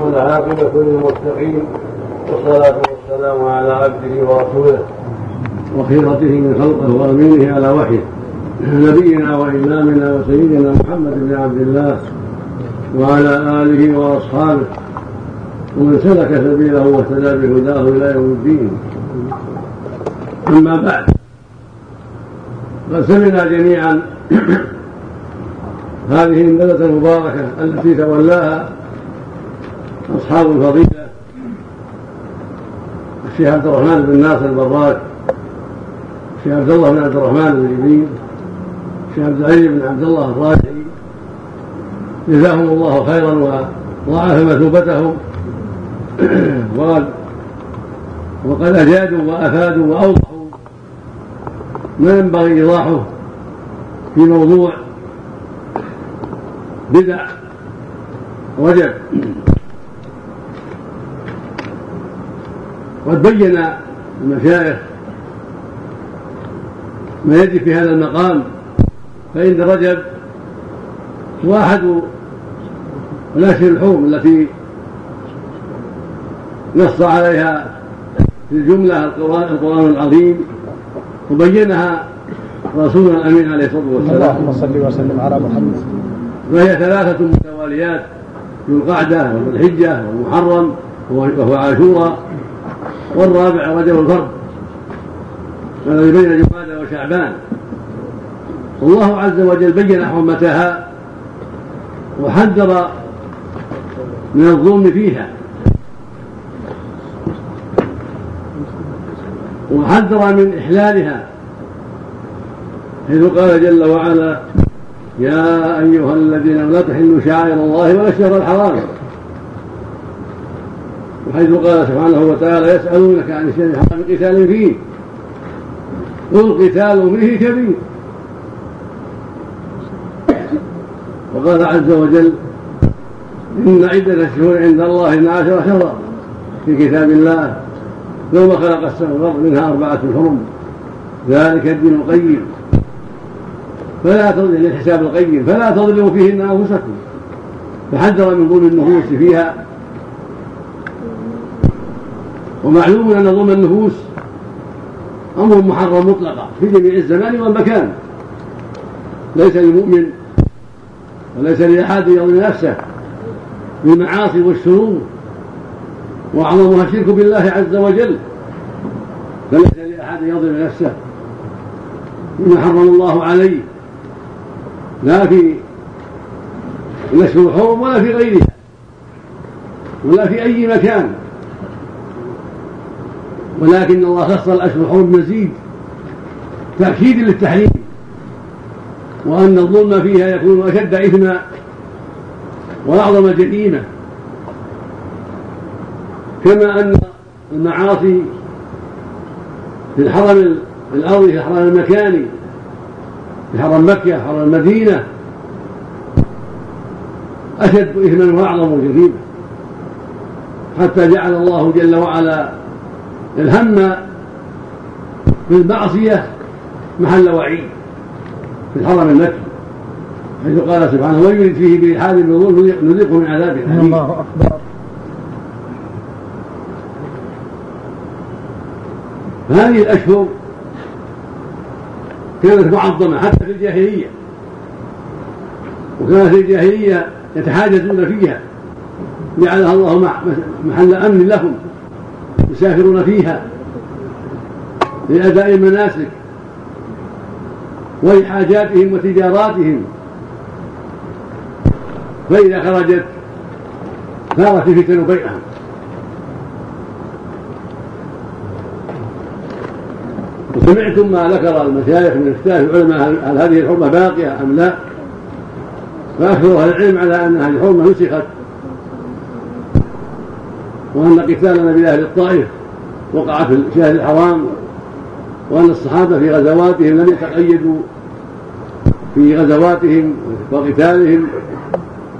والعاقبة للمتقين والصلاة والسلام على عبده ورسوله. وخيرته من خلقه وأمينه على وحيه. نبينا وإمامنا وسيدنا محمد بن عبد الله وعلى آله وأصحابه. ومن سلك سبيله واهتدى بهداه إلى يوم الدين. أما بعد قد سمعنا جميعا هذه الندلة المباركة التي تولاها أصحاب الفضيلة الشيخ عبد الرحمن بن ناصر البراك الشيخ عبد الله بن عبد الرحمن بن جبين الشيخ عبد العزيز بن عبد الله الراجحي جزاهم الله خيرا وضاعف مثوبتهم. وقد أجادوا وأفادوا وأوضحوا ما ينبغي إيضاحه في موضوع بدع رجب قد بين المشايخ ما يجري في هذا المقام فإن رجب هو أحد الأشهر الحرم التي نص عليها في الجملة القرآن, القرآن العظيم وبينها رسولنا الأمين عليه الصلاة والسلام. اللهم صل وسلم على محمد. وهي ثلاثة متواليات ذو القعدة وذو الحجة والمحرم وهو عاشوراء. والرابع رجب الفرد الذي بين جمادى وشعبان. والله عز وجل بين حرمتها وحذر من الظلم فيها. وحذر من إحلالها. حيث قال جل وعلا يا أيها الذين لا تحلوا شعائر الله ولا الشهر الحرام. وحيث قال سبحانه وتعالى يسألونك عن الشهر الحرام قتال فيه. قل قتال فيه كبير. وقال عز وجل إن عدة الشهور عند الله اثنا عشر شهرا في كتاب الله. يوم خلق السماء والأرض منها أربعة حرم. ذلك الدين القيم. فلا تظلموا الحساب القيم. فلا تظلموا فيهن أنفسكم. فحذر من ظلم النفوس فيها. ومعلوم أن ظلم النفوس أمر محرم مطلقا في جميع الزمان والمكان. ليس للمؤمن وليس لأحد يظلم نفسه بالمعاصي والشرور وأعظمها الشرك بالله عز وجل. فليس لأحد يظلم نفسه بما حرم الله عليه لا في الأشهر الحرم ولا في غيرها ولا في أي مكان. ولكن الله خص الأشهر الحرم مزيد. تأكيد للتحريم. وأن الظلم فيها يكون أشد إثما وأعظم جريمة. كما أن المعاصي في الحرم الأرضي في الحرم المكاني في حرم مكة حرم المدينة أشد إثما وأعظم جريمة. حتى جعل الله جل وعلا الهم بالمعصية محل وعيد في الحرم المكي حيث قال سبحانه ومن يرد فيه بإلحاد بظلم نذيقه من عذاب أليم. الله أكبر. فهذه الأشهر كانت معظمة حتى في الجاهلية وكانت في الجاهلية يتحاجزون فيها جعلها الله محل أمن لهم. يسافرون فيها لأداء المناسك ولحاجاتهم وتجاراتهم. فإذا خرجت ثارت الفتن بينهم وسمعتم ما ذكر المشايخ من اختلاف العلماء هل هذه الحرمة باقية أم لا؟ فأكثر أهل العلم على أن هذه الحرمة نسخت وأن قتال نبي أهل الطائف وقع في الشهر الحرام وأن الصحابة في غزواتهم لم يتقيدوا في غزواتهم وقتالهم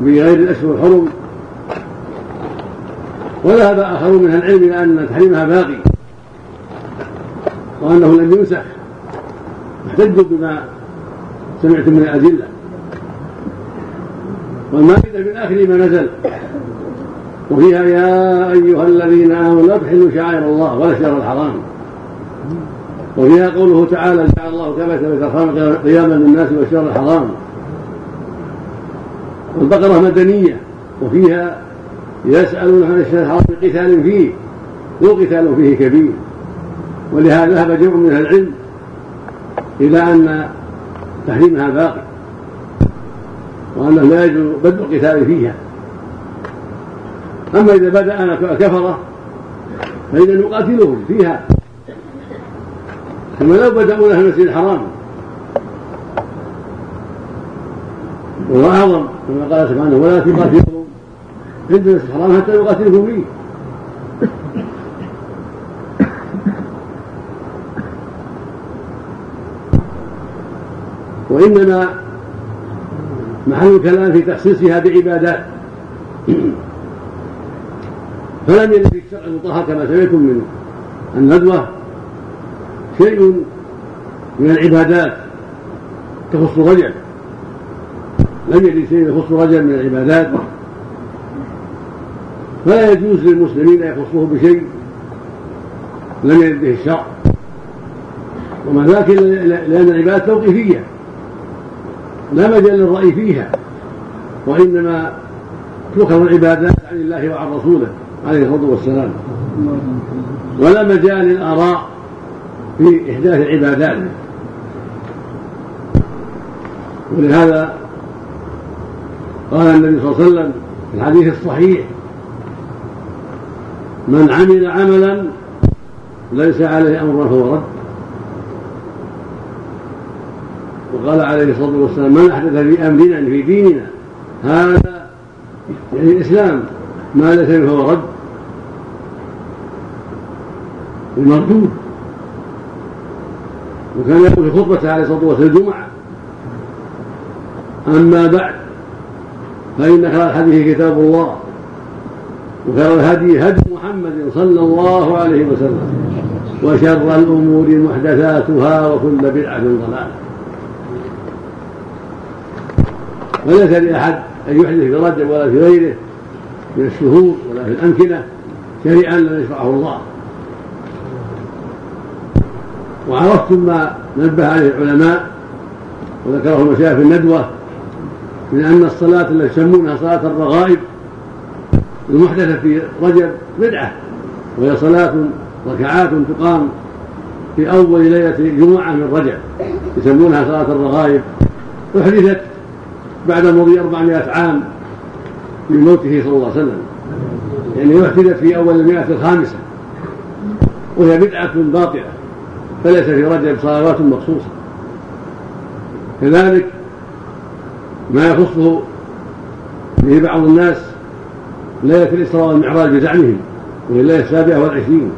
بغير الأشهر الحرم وذهب آخرون من العلم إلى أن تحريمها باقي وأنه لم ينسخ. احتجوا بما سمعتم من الأدلة. والمائدة من آخر ما نزل وفيها يا أيها الذين آمنوا لا تحلوا شعائر الله ولا الشهر الحرام. وفيها قوله تعالى جعل الله كما بيت الحرام قياما للناس والشهر الحرام. والبقرة مدنية وفيها يسألون عن الشهر الحرام قتال فيه والقتال فيه كبير. ولهذا ذهب جمع من العلم إلى أن تحريمها باقي وأنه لا يجوز بدء القتال فيها. أما إذا بدأ الكفرة فإذا نقاتلهم فيها. كما لو بدأوا لها المسجد الحرام. وهو أعظم كما قال سبحانه ولا تقاتلهم عند المسجد الحرام حتى يقاتلكم فيه وإنما محل الكلام في تخصيصها بعبادات. فلم يرد في الشرع المطهر كما سمعتم من الندوة شيء من العبادات تخص رجل لم يرد شيء يخص رجل من العبادات. فلا يجوز للمسلمين أن يخصوه بشيء لم يرد به الشرع. وما ذاك لأن العبادات توقيفية. لا مجال للرأي فيها. وإنما تؤخذ العبادات عن الله وعن رسوله. عليه الصلاة والسلام. ولا مجال للآراء في إحداث العبادات. ولهذا قال النبي صلى الله عليه وسلم في الحديث الصحيح من عمل عملا ليس عليه أمر فهو رد. وقال عليه الصلاة والسلام من أحدث في أمرنا في ديننا هذا يعني الإسلام ما ليس فهو رد. ومردود وكان يقول في خطبته عليه الصلاة والسلام الجمعة أما بعد فإن خير الحديث كتاب الله وخير الهدي هدي محمد صلى الله عليه وسلم وشر الأمور محدثاتها وكل بدعة ضلالة. وليس لأحد أن يحدث في رجب ولا في غيره من الشهور ولا في الأمكنة شيئا لم يشرعه الله. وعرفتم ما نبه عليه العلماء وذكره المشايخ في الندوة من أن الصلاة التي يسمونها صلاة الرغائب المحدثة في رجب بدعة وهي صلاة ركعات تقام في أول ليلة جمعة من رجب يسمونها صلاة الرغائب. أحدثت بعد مضي 400 عام من موته صلى الله عليه وسلم يعني أحدثت في أول المئة الخامسة وهي بدعة باطلة. فليس في رجب صلوات مخصوصة. كذلك ما يخصه به بعض الناس ليلة الإسراء والمعراج بزعمهم وهي الليلة السابعة والعشرين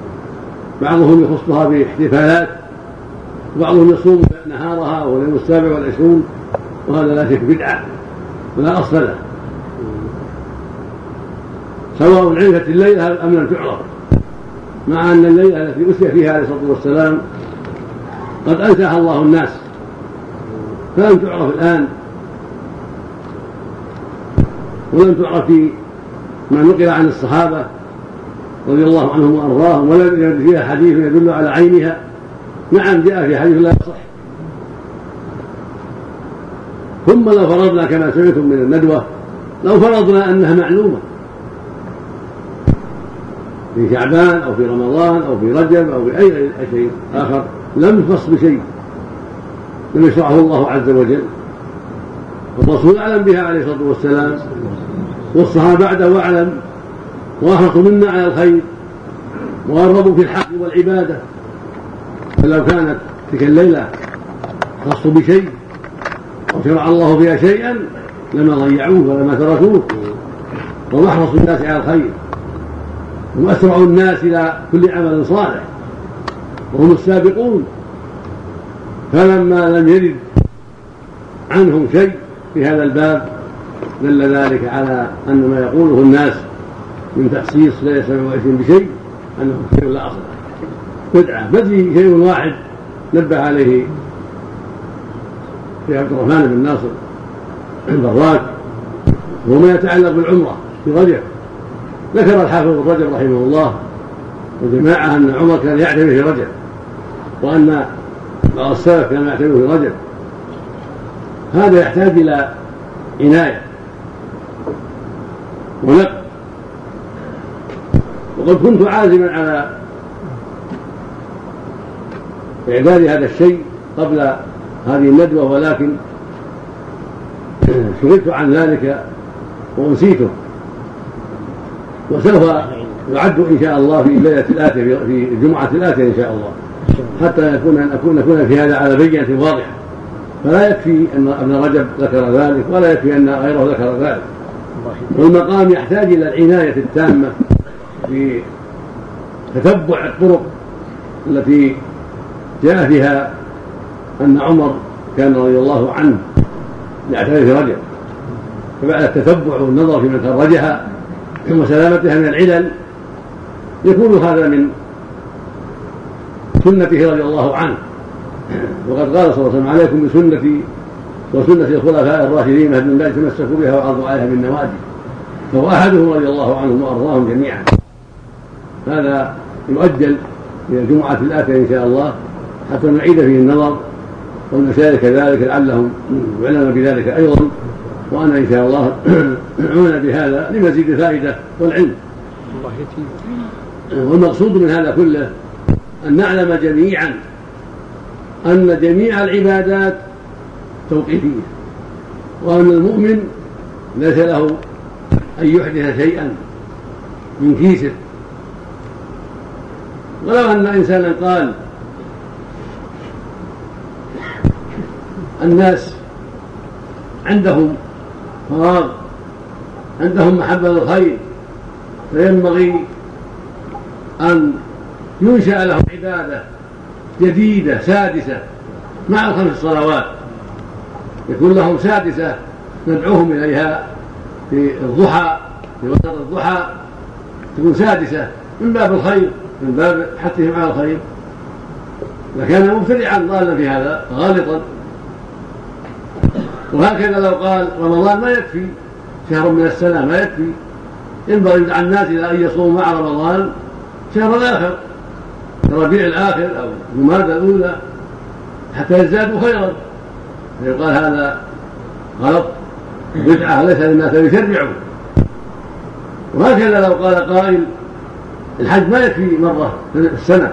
بعضهم يخصها باحتفالات وبعضهم يصوم نهارها واليوم السابع والعشرون وهذا لا شك بدعة ولا أصل له. سواء عرفت الليلة أم لم تعرف مع أن الليلة التي أسري فيها عليه الصلاة والسلام قد أنساها الله الناس. فلم تعرف الآن. ولم تعرف في ما نقل عن الصحابة رضي الله عنهم وأرضاهم ولم يرد فيها حديث يدل على عينها. نعم جاء في حديث لا يصح. ثم لو فرضنا كما سمعتم من الندوة لو فرضنا أنها معلومة. في شعبان أو في رمضان أو في رجب أو في أي شيء آخر. لم يخص بشيء لم يشرعه الله عز وجل. والرسول أعلم بها عليه الصلاة والسلام والصحابة بعده أعلم وأحرصوا منا على الخير وأرغبوا في الحق والعبادة. فلو كانت تلك الليلة تخص بشيء وشرع الله فيها شيئا لما ضيعوه ولما تركوه. وهم احرص الناس على الخير اسرع الناس إلى كل عمل صالح. وهم السابقون. فلما لم يرد عنهم شيء في هذا الباب دل ذلك على أن ما يقوله الناس من تخصيص ليله 27 بشيء أنه شيء لا أصل. بدعة. بل شيء واحد نبه عليه في عبد الرحمن بن ناصر البراك وما يتعلق بالعمرة في رجب. ذكر الحافظ رجب رحمه الله وجماعة أن عمر كان يعتمر في رجب. وأن بعض السلف كان يعتمر في رجب هذا يحتاج إلى عناية ونقد وقد كنت عازما على إعداد هذا الشيء قبل هذه الندوة ولكن شغلت عن ذلك وأنسيته. وسوف يعد إن شاء الله في الليلة الآتية في الجمعة الآتية إن شاء الله. حتى يكون أن أكون نكون في هذا على بينة واضحة. فلا يكفي أن ابن رجب ذكر ذلك ولا يكفي أن غيره ذكر ذلك. والمقام يحتاج إلى العناية التامة في تتبع الطرق التي جاء فيها أن عمر كان رضي الله عنه يعترف رجب فبعد التتبع والنظر في من خرجها وسلامتها من العلل يكون هذا من سنته رضي الله عنه. وقد قال صلى الله عليه وسلم عليكم بسنتي وسنة الخلفاء الراشدين من بعد تمسكوا بها وعرضوا عليها بالنواجذ فهو أحدهم رضي الله عنهم وأرضاهم جميعا. هذا يؤجل إلى الجمعة الآتية إن شاء الله حتى نعيد فيه النظر والمشايخ كذلك لعلهم يعلم بذلك أيضا. وأنا إن شاء الله أعون بهذا لمزيد الفائدة والعلم. والمقصود من هذا كله أن نعلم جميعا أن جميع العبادات توقيفية وأن المؤمن ليس له أن يحدث شيئا من كيسه. ولو أن إنسانا قال الناس عندهم فراغ عندهم محبة للخير فينبغي أن ينشأ لهم عبادة جديدة سادسة مع الخمس الصلوات يكون لهم سادسة ندعوهم إليها في الضحى في وسط الضحى. تكون سادسة من باب الخير من باب حثهم على الخير. لكان مبتدعا ضالا في هذا غالطا. وهكذا لو قال رمضان ما يكفي شهر من السنة ما يكفي. ينبغي على الناس إلى أن يصوموا مع رمضان شهر الآخر ربيع الآخر أو جمادى الأولى حتى يزدادوا خيرا. فيقال هذا غلط. بدعة ليس للناس أن يشرعوا وهكذا لو قال قائل الحج ما يكفي مرة في السنة.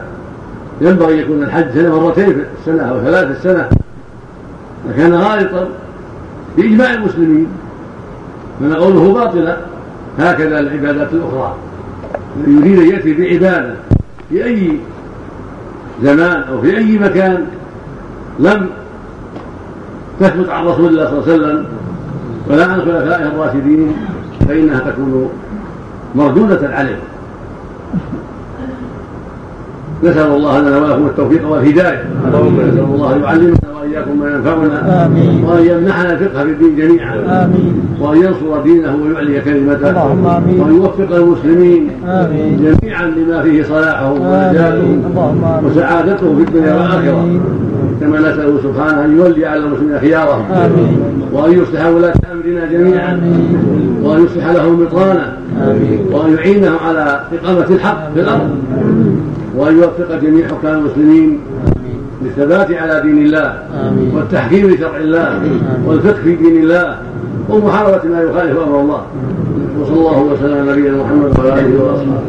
ينبغي يكون الحج سنة مرتين في السنة أو ثلاث في السنة. لكان غالطا بإجماع المسلمين من قوله باطلا هكذا العبادات الأخرى. يريد أن يأتي بعبادة في أي زمان أو في أي مكان لم تثبت عن رسول الله صلى الله عليه وسلم ولا عن خلفائه الراشدين فإنها تكون مردودة عليه. نسأل الله لنا ولكم التوفيق والهداية. نسأل الله يعلمنا وإياكم ما ينفعنا. آمين. وأن يمنحنا الفقه في الدين جميعا. آمين. وأن ينصر دينه ويعلي كلمته. اللهم آمين. وأن يوفق المسلمين آمين. جميعا لما فيه صلاحهم ونجاتهم وسعادتهم في الدنيا والآخرة. كما نسأله سبحانه أن يولي على المسلمين خيارهم. آمين. وأن يصلح ولاة أمرنا جميعا. آمين. وأن يصلح لهم بطانا وأن يعينهم على إقامة الحق في الأرض. وأن يوفق جميع حكام المسلمين للثبات على دين الله والتحكيم لشرع الله والفقه في دين الله ومحاربة ما يخالف أمر الله. وصلى الله وسلم على نبينا محمد وعلى آله وأصحابه.